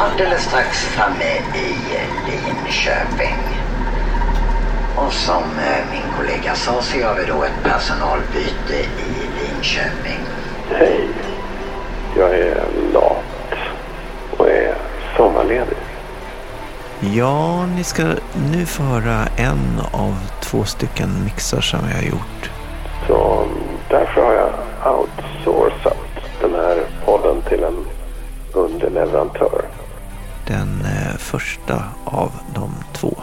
alldeles strax framme i Linköping. Och som eh, min kollega sa så gör vi då ett personalbyte i Linköping. Hej. Jag är lat och är sommarledig. Ja, ni ska nu få höra en av två stycken mixar som jag har gjort. Så därför har jag outsourcat första av de två.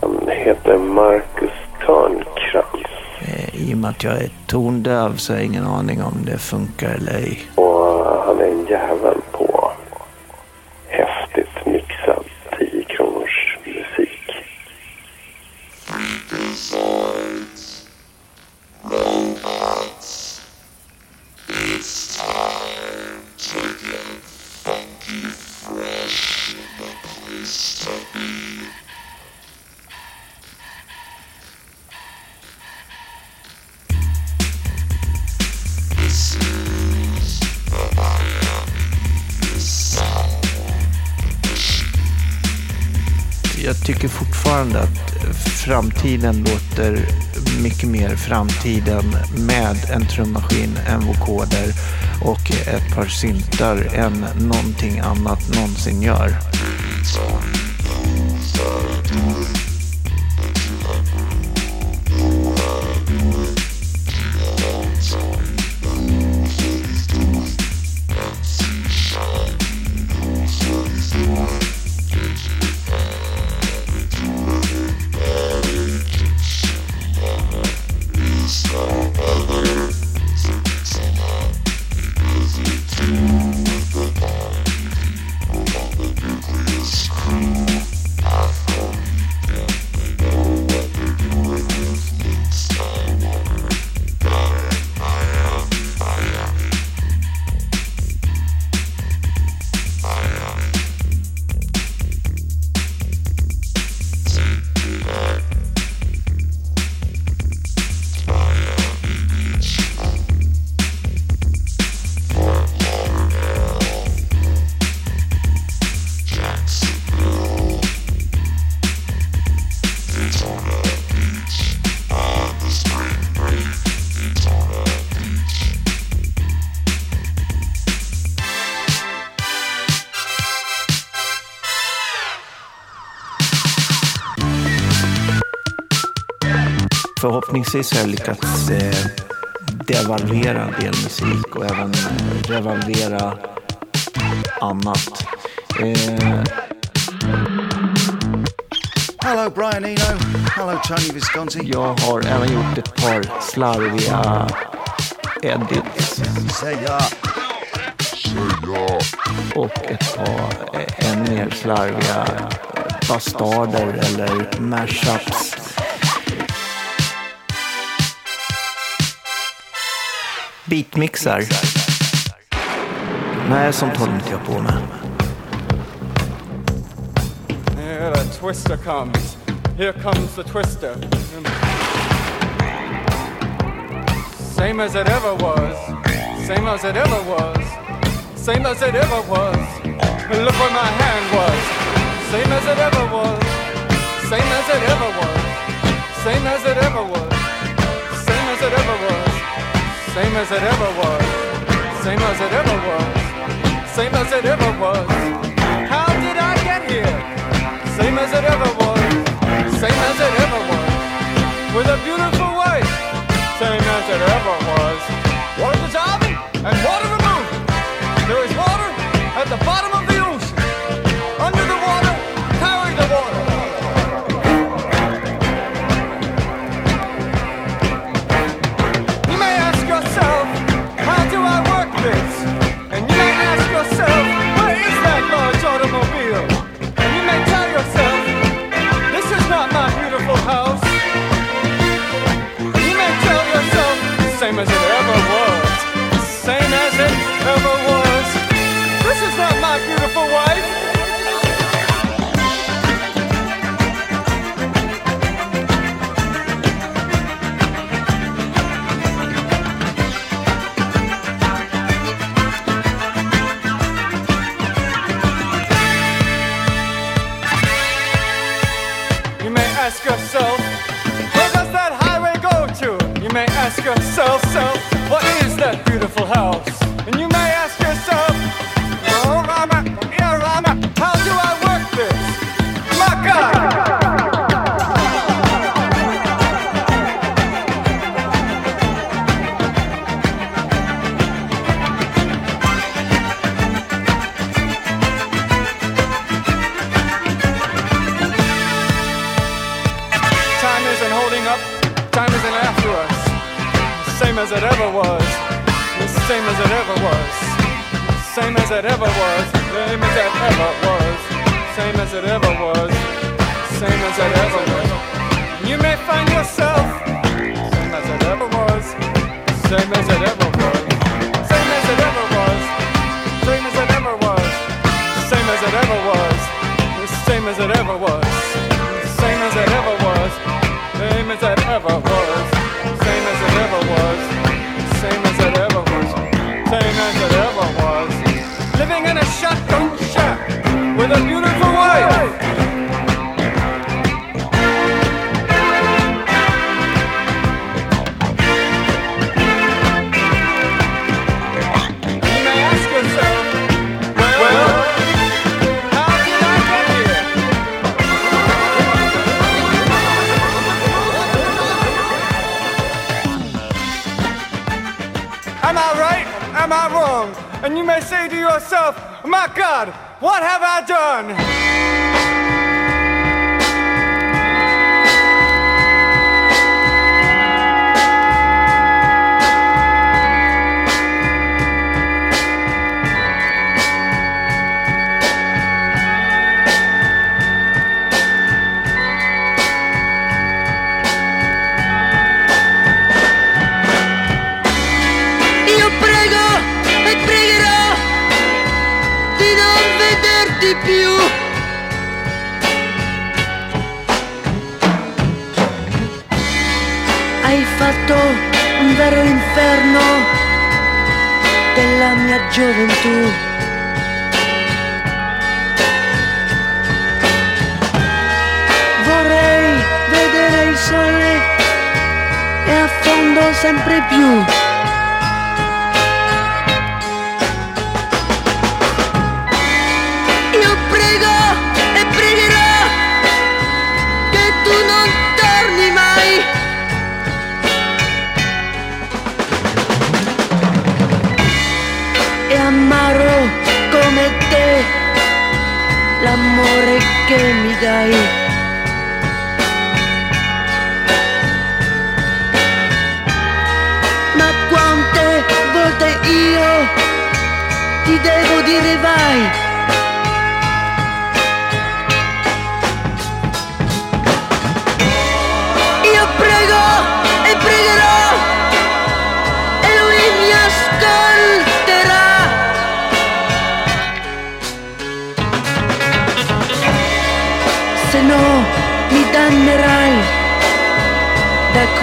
Han heter Marcus Törnkrans Eh, I och med att jag är tondöv så har jag ingen aning om det funkar eller ej. och Jag tycker fortfarande att framtiden låter mycket mer framtiden med en trummaskin, en vokoder och ett par syntar än någonting annat någonsin gör. Förhoppningsvis har jag lyckats eh, devalvera en del musik och även eh, revalvera annat. Eh, Hello, Brian Eno. Hello, Tony Visconti. jag har även gjort ett par slarviga edits Say ja. och ett par eh, än mer slarviga bastarder eller mashups. Beatmixar. Nej, sånt håller inte jag på med. Here the twister comes. Here comes the twister. Same as it ever was. Same as it ever was. Same as it ever was. Look where my hand was. Same as it ever was. Same as it ever was. Same as it ever was. Same as it ever was. Same as it ever was. Same as it ever was. Same as it ever was. How did I get here? Same as it ever was. Same as it ever was. With a beautiful wife. Same as it ever was. Water dissolving and water removing. There is water at the bottom of the it ever was, same as it ever was. Same as it ever was, same as it ever was. You may find yourself, same as it ever was, same as it ever was. Same as it ever was, same as it ever was. Same as it ever was, same as it ever was. Same as it ever was, same as it ever was. Am I right? Am I wrong? And you may say to yourself, My God, what have I done? Più. Hai fatto un vero inferno della mia gioventù. Vorrei vedere il sole e affondo sempre più. Amaro come te l'amore che mi dai. Ma quante volte io ti devo dire vai?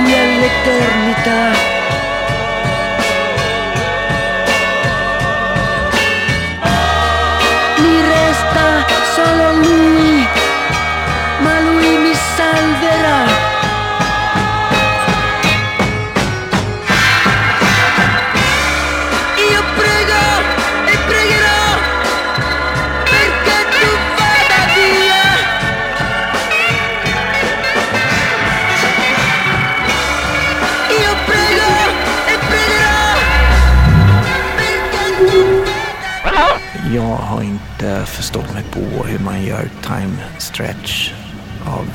y en la eternidad. På hur man gör time stretch av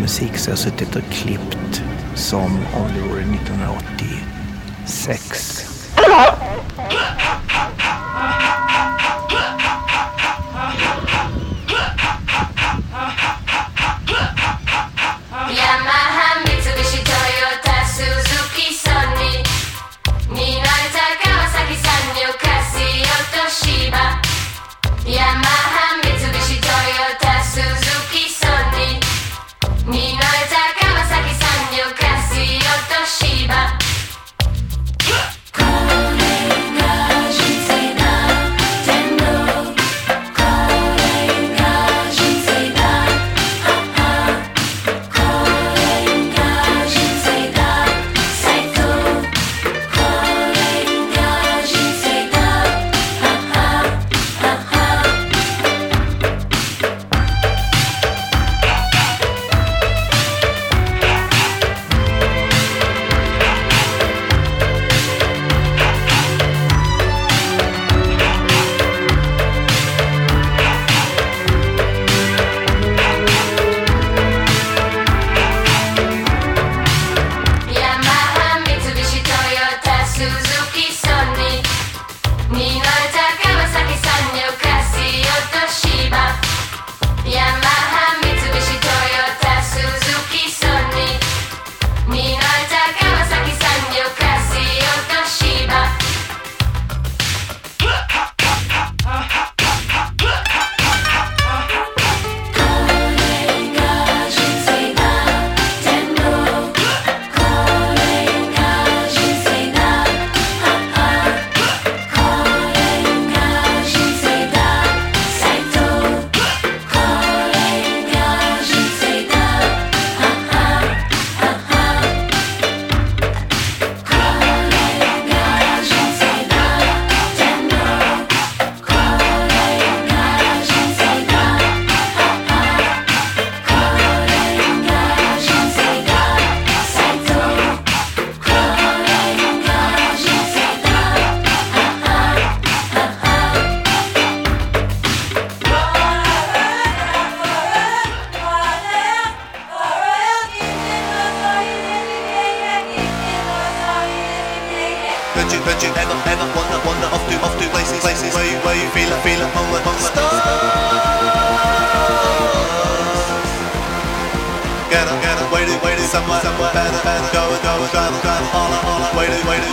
musik så jag har suttit och klippt som om det vore 1986. travel, travel, all I, all I waited, waited.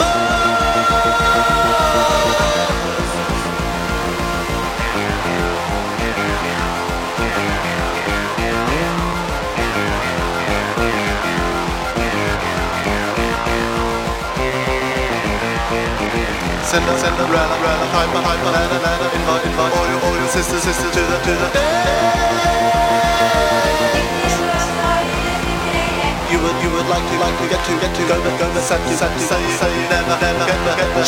Send a, send a, ran a, ran a, time, time, a, ran a, ran a, invite, invite all your, all your sisters, sisters to the, to the. Day. Would, like to, like to get to, get to, go, go, go, set set say, say, never, never, get the, get the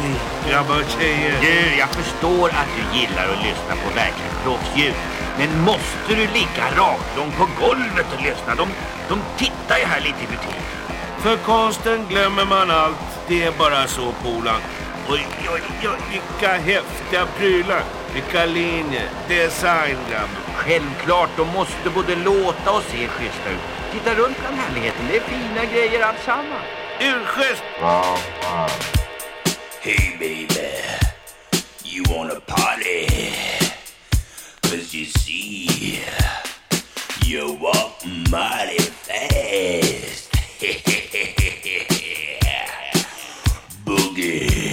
musik. Grabbar och tjejer. Du, jag förstår att du gillar att lyssna på verkliga proffsljud. Men måste du ligga raklång på golvet och lyssna? De, de tittar ju här lite i butiken. För konsten glömmer man allt. Det är bara så, Polan. Oj, oj, oj, vilka häftiga prylar. Vilka linjer. Design, grabbar. Självklart, de måste både låta och se schyssta ut. Titta runt bland härligheten, det är fina grejer alltsammans. Urschysst! Hey baby, you wanna party? Cause you see, you walk mighty fast. Boogie.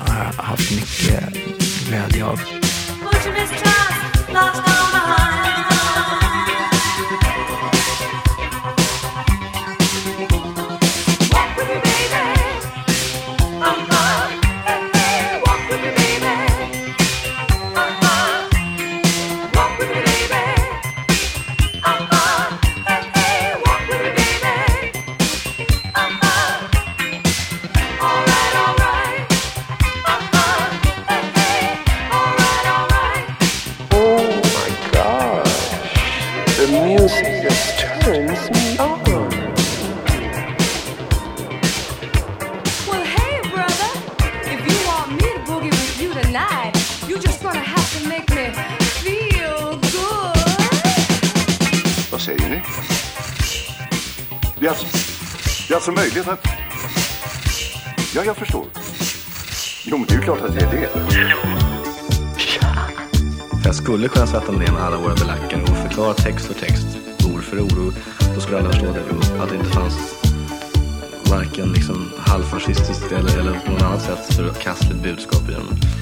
Har jag haft mycket glädje av. skulle kunna sätta mig ner med alla våra belackare och förklara text för text, ord för ord. Och då skulle alla förstå det, att det inte fanns varken liksom halvfascistiskt eller, eller på något annat sätt förkastligt budskap i den.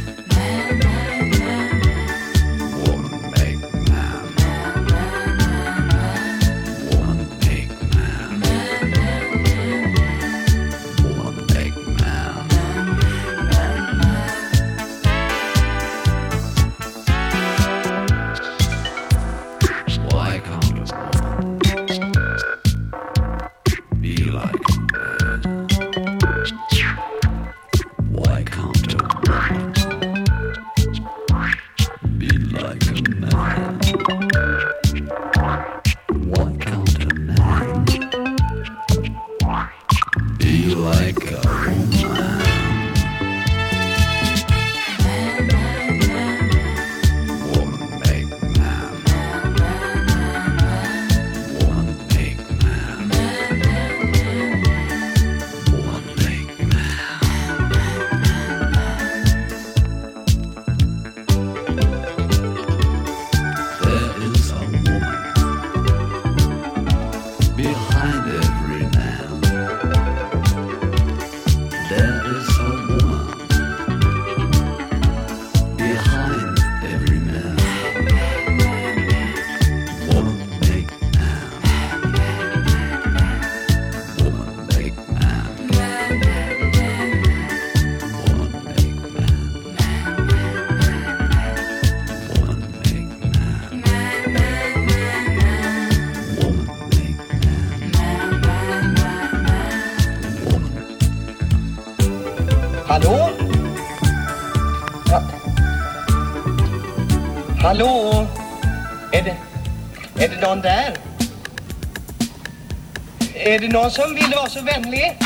Är det någon som vill vara så vänlig?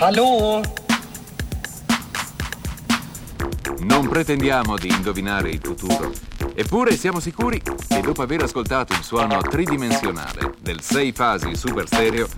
Hallå? Non pretendiamo di indovinare il futuro, eppure siamo sicuri che dopo aver ascoltato il suono tridimensionale del 6 fasi super stereo,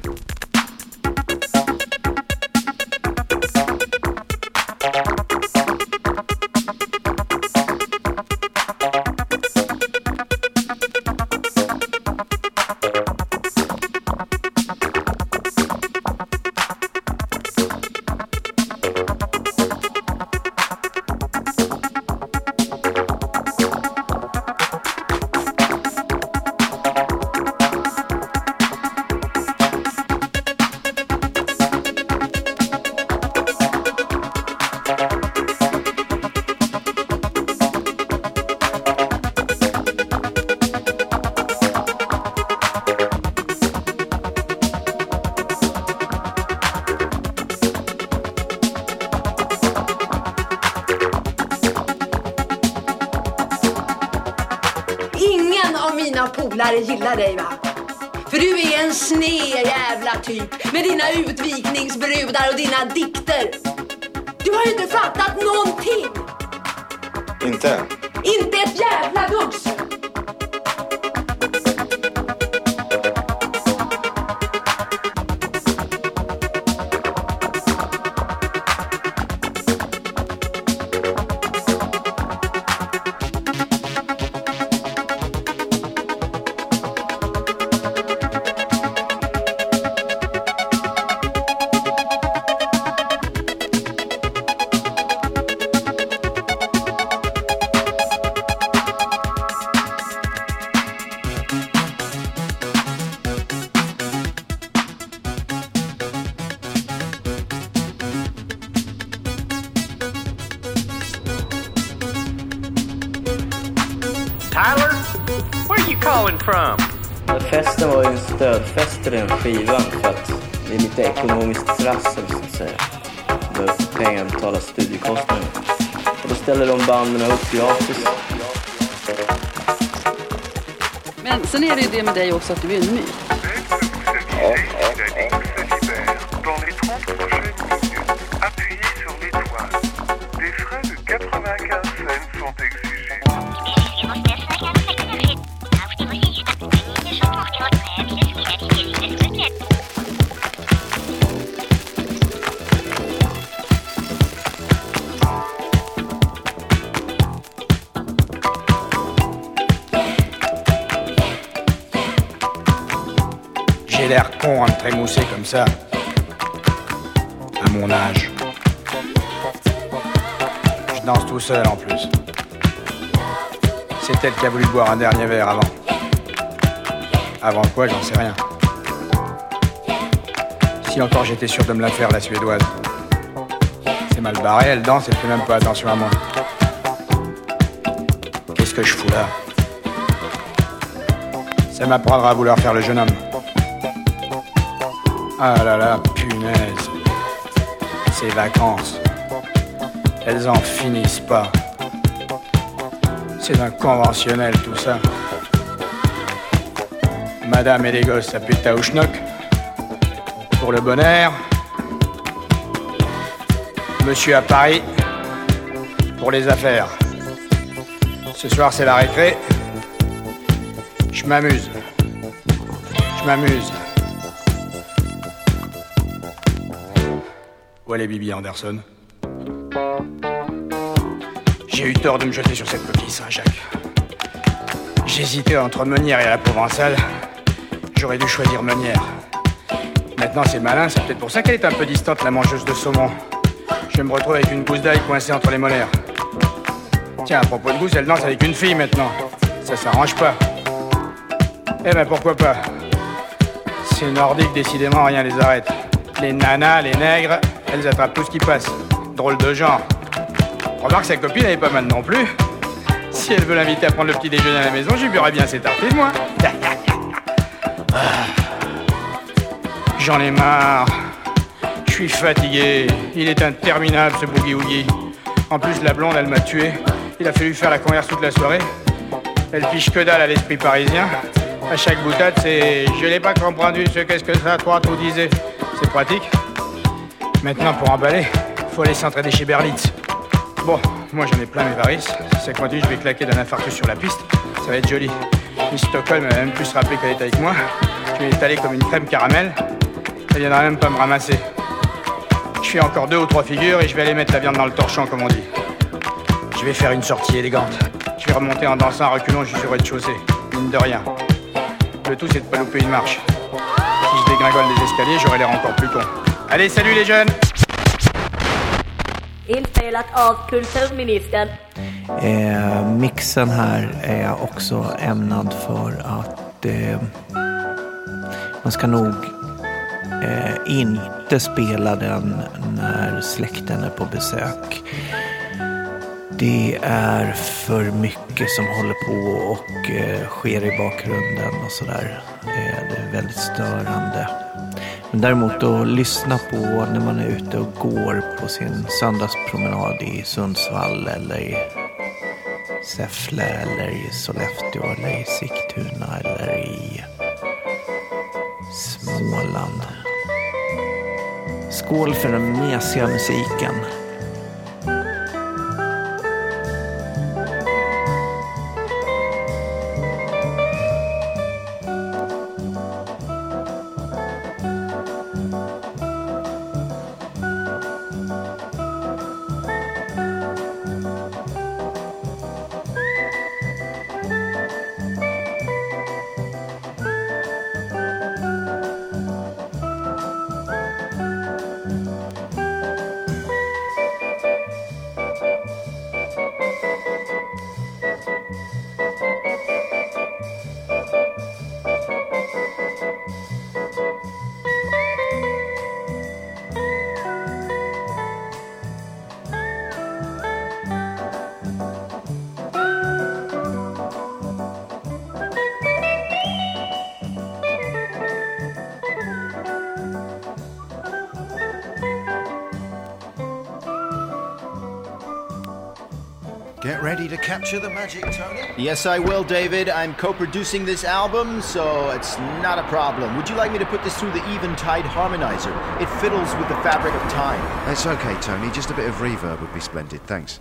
typ med dina utvikningsbrudar och dina dikter. Du har ju inte fattat någonting. Inte? Inte ett jävla dugg. Tyler, where are you calling from? Festen var ju en stödfest till den skivan för att det är lite ekonomiskt trassel så att säga. Behöver få pengar att betala studiekostnader. Och då ställer de banden upp gratis. Men sen är det ju det med dig också att du är en myt. Ja. Ça. À mon âge. Je danse tout seul en plus. C'est elle qui a voulu boire un dernier verre avant. Avant quoi, j'en sais rien. Si encore j'étais sûr de me la faire, la suédoise. C'est mal barré, elle danse, elle fait même pas attention à moi. Qu'est-ce que je fous là? Ça m'apprendra à vouloir faire le jeune homme. Ah là là, punaise. Ces vacances. Elles en finissent pas. C'est un conventionnel tout ça. Madame et les gosses, ta Taouchnock. Pour le bon air. Monsieur à Paris. Pour les affaires. Ce soir, c'est la récré. Je m'amuse. Je m'amuse. Est Bibi Anderson J'ai eu tort de me jeter sur cette coquille Saint-Jacques. J'hésitais entre Meunière et la Provençale. J'aurais dû choisir Meunière. Maintenant, c'est malin, c'est peut-être pour ça qu'elle est un peu distante, la mangeuse de saumon. Je me retrouve avec une gousse d'ail coincée entre les molaires. Tiens, à propos de gousse, elle danse avec une fille maintenant. Ça s'arrange pas. Eh ben pourquoi pas? Ces nordiques, décidément, rien les arrête. Les nanas, les nègres, elles attrapent tout ce qui passe. Drôle de genre. Remarque, sa copine, elle est pas mal non plus. Si elle veut l'inviter à prendre le petit déjeuner à la maison, j'y burerai bien ses tartines, moi. Ah. J'en ai marre. Je suis fatigué. Il est interminable, ce boogie-woogie. En plus, la blonde, elle m'a tué. Il a fallu faire la converse toute la soirée. Elle piche que dalle à l'esprit parisien. À chaque boutade, c'est Je n'ai pas compris ce qu'est-ce que ça, toi, tout disais. C'est pratique. Maintenant, pour emballer, faut aller s'entraîner chez Berlitz. Bon, moi j'en ai plein mes varices. Si ça continue, je vais claquer d'un infarctus sur la piste. Ça va être joli. Miss Stockholm m'a même plus se rappeler qu'elle est avec moi. Je vais l'étaler comme une crème caramel. Elle viendra même pas me ramasser. Je fais encore deux ou trois figures et je vais aller mettre la viande dans le torchon, comme on dit. Je vais faire une sortie élégante. Je vais remonter en dansant en reculant jusqu'au rez-de-chaussée. Mine de rien. Le tout, c'est de pas louper une marche. Si je dégringole les escaliers, j'aurai l'air encore plus con. Allez, salut les jeunes Inspelat av kulturministern. Eh, mixen här är också ämnad för att eh, man ska nog eh, inte spela den när släkten är på besök. Det är för mycket som håller på och eh, sker i bakgrunden och sådär. Eh, det är väldigt störande. Men däremot att lyssna på när man är ute och går på sin söndagspromenad i Sundsvall eller i Säffle eller i Sollefteå eller i Sigtuna eller i Småland. Skål för den mesiga musiken. Magic, Tony. Yes, I will, David. I'm co producing this album, so it's not a problem. Would you like me to put this through the Eventide Harmonizer? It fiddles with the fabric of time. It's okay, Tony. Just a bit of reverb would be splendid. Thanks.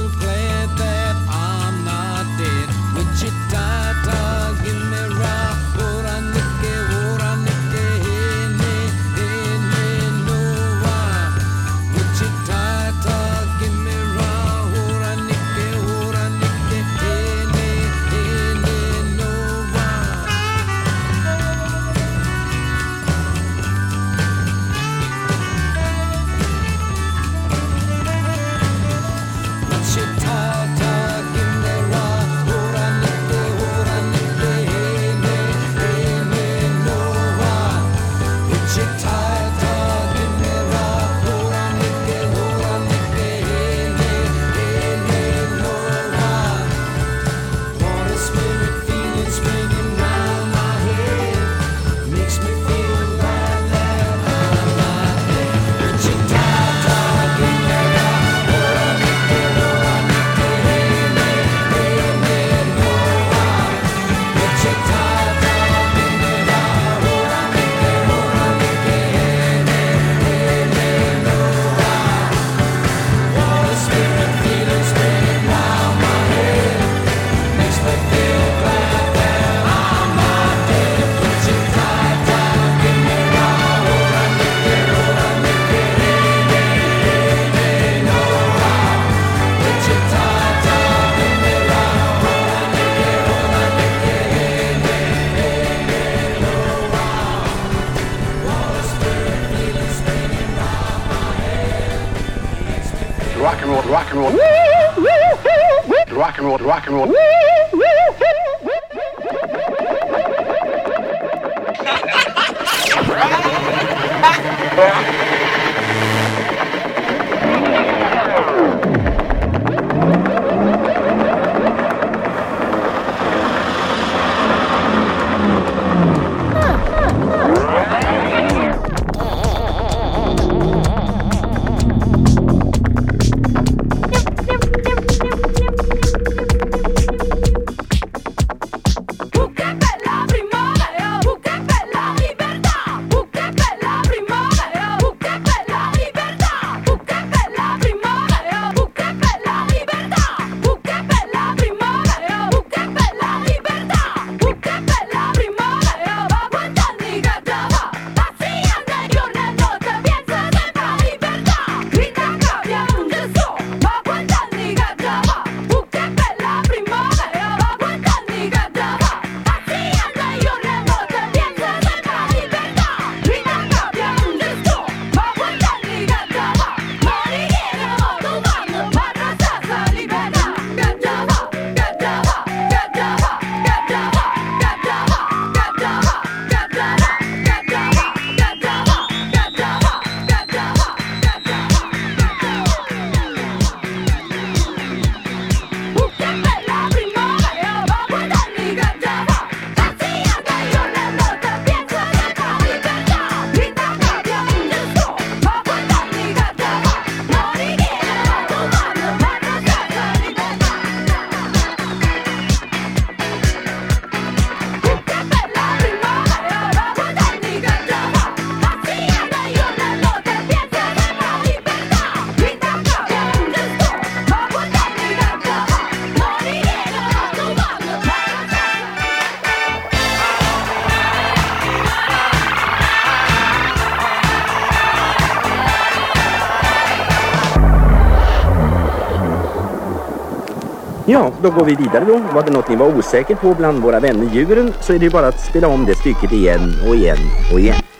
Då går vi vidare då. Var det något ni var osäker på bland våra vänner djuren så är det ju bara att spela om det stycket igen och igen och igen.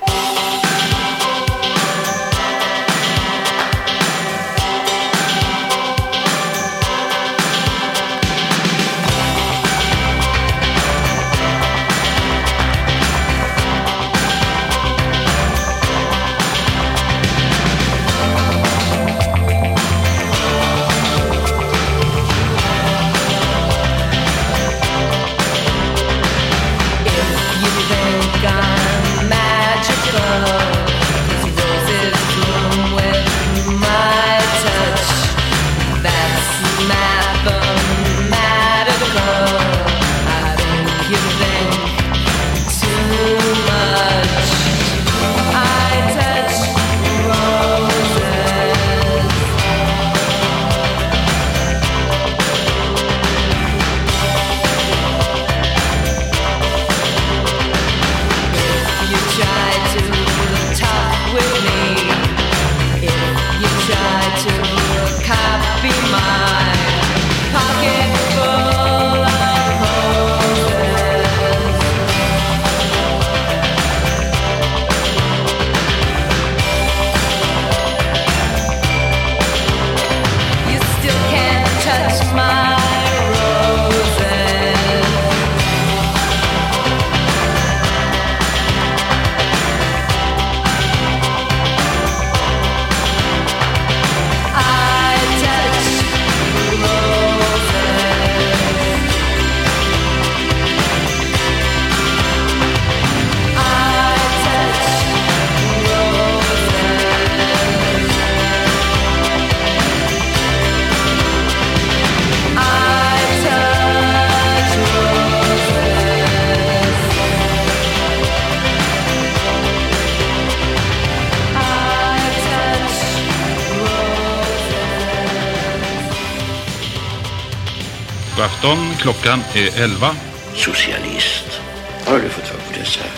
13, klockan är 11. Socialist. Vad har du fått för på det här?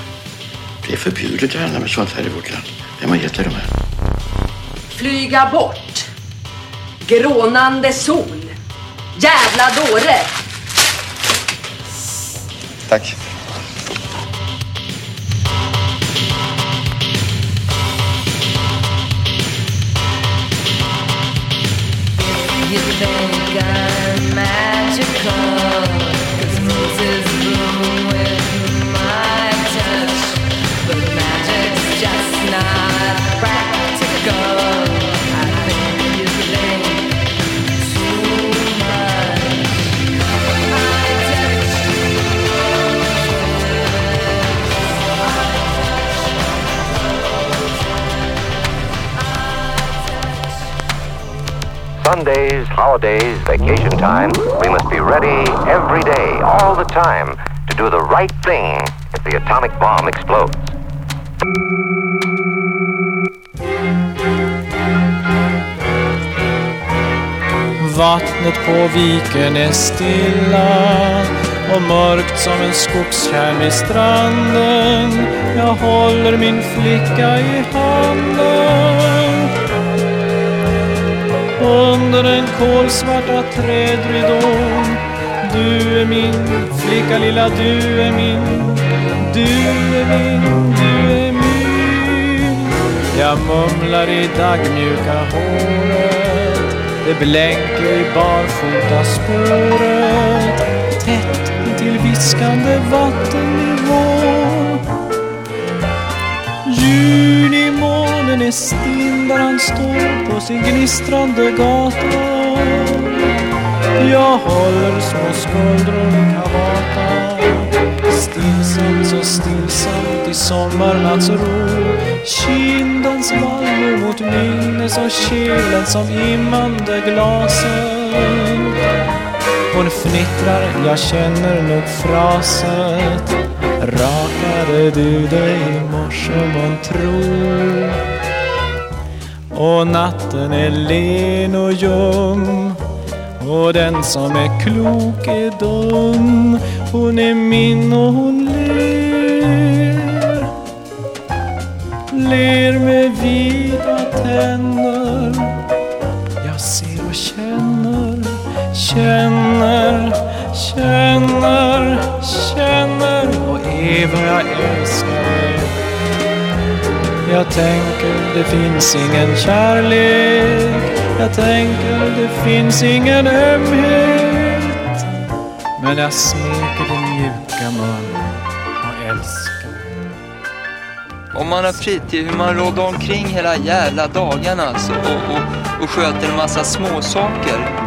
Det är förbjudet att handla med sånt här i vårt land. Vem har gett dig de här? Flyga bort. Grånande sol. Jävla dåre. Tack. You think I'm magical, 'cause roses Sundays, holidays, vacation time, we must be ready every day, all the time, to do the right thing if the atomic bomb explodes. Vattnet på viken är stilla och mörkt som en skogstjärn vid stranden. Jag håller min flicka i handen. Under den kolsvarta trädridån Du är min flicka lilla, du är min. Du är min, du är min. Jag mumlar i daggmjuka håret. Det blänker i barfota spåret. Tätt intill viskande vatten. Vattennivå Junimånen är stinn där han står på sin gnistrande gata. Jag håller små skuldror i kavata. Stillsamt, så stillsamt i sommarnattsro Kindens vallmo mot minnes och kelen som immande glaset Hon fnittrar, jag känner nog fraset. Rakade du dig i morse månntro? Och natten är len och ljum. Och den som är klok är dum. Hon är min och hon ler. Ler med vida tänder. Jag ser och känner, känner, känner, känner och är vad jag älskar Jag tänker det finns ingen kärlek Jag tänker det finns ingen ömhet Men jag smeker din mjuka mun och älskar Om man har fritid, hur man råddar omkring hela jävla dagarna alltså, och, och, och sköter en massa småsaker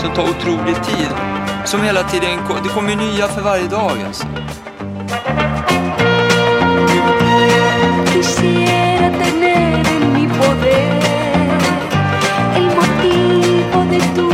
som tar otrolig tid. Som hela tiden, det kommer nya för varje dag alltså. Quisiera tener en mi poder el motivo de tu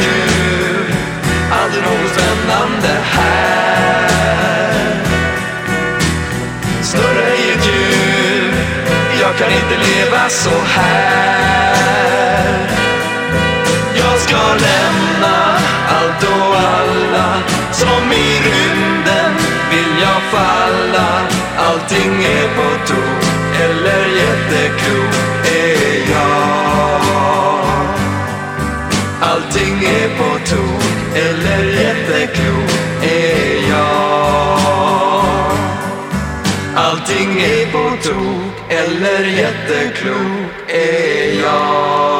kul, aldrig något spännande här. Snurra i ett hjul, jag kan inte leva så här. Jag ska lämna allt och alla Som i rymden vill jag falla Allting är på tok Allting på tok eller jätteklok är jag.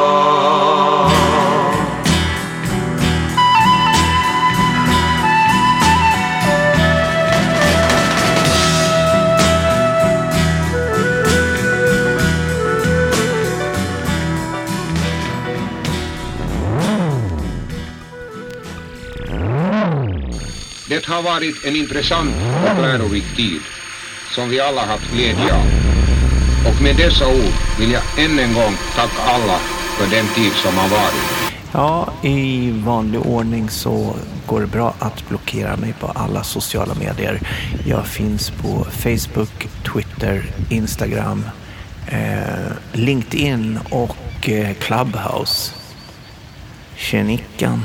Det har varit en intressant och lärorik tid som vi alla haft glädje av. Och med dessa ord vill jag än en gång tacka alla för den tid som har varit. Ja, i vanlig ordning så går det bra att blockera mig på alla sociala medier. Jag finns på Facebook, Twitter, Instagram, eh, LinkedIn och eh, Clubhouse. Tjenickan.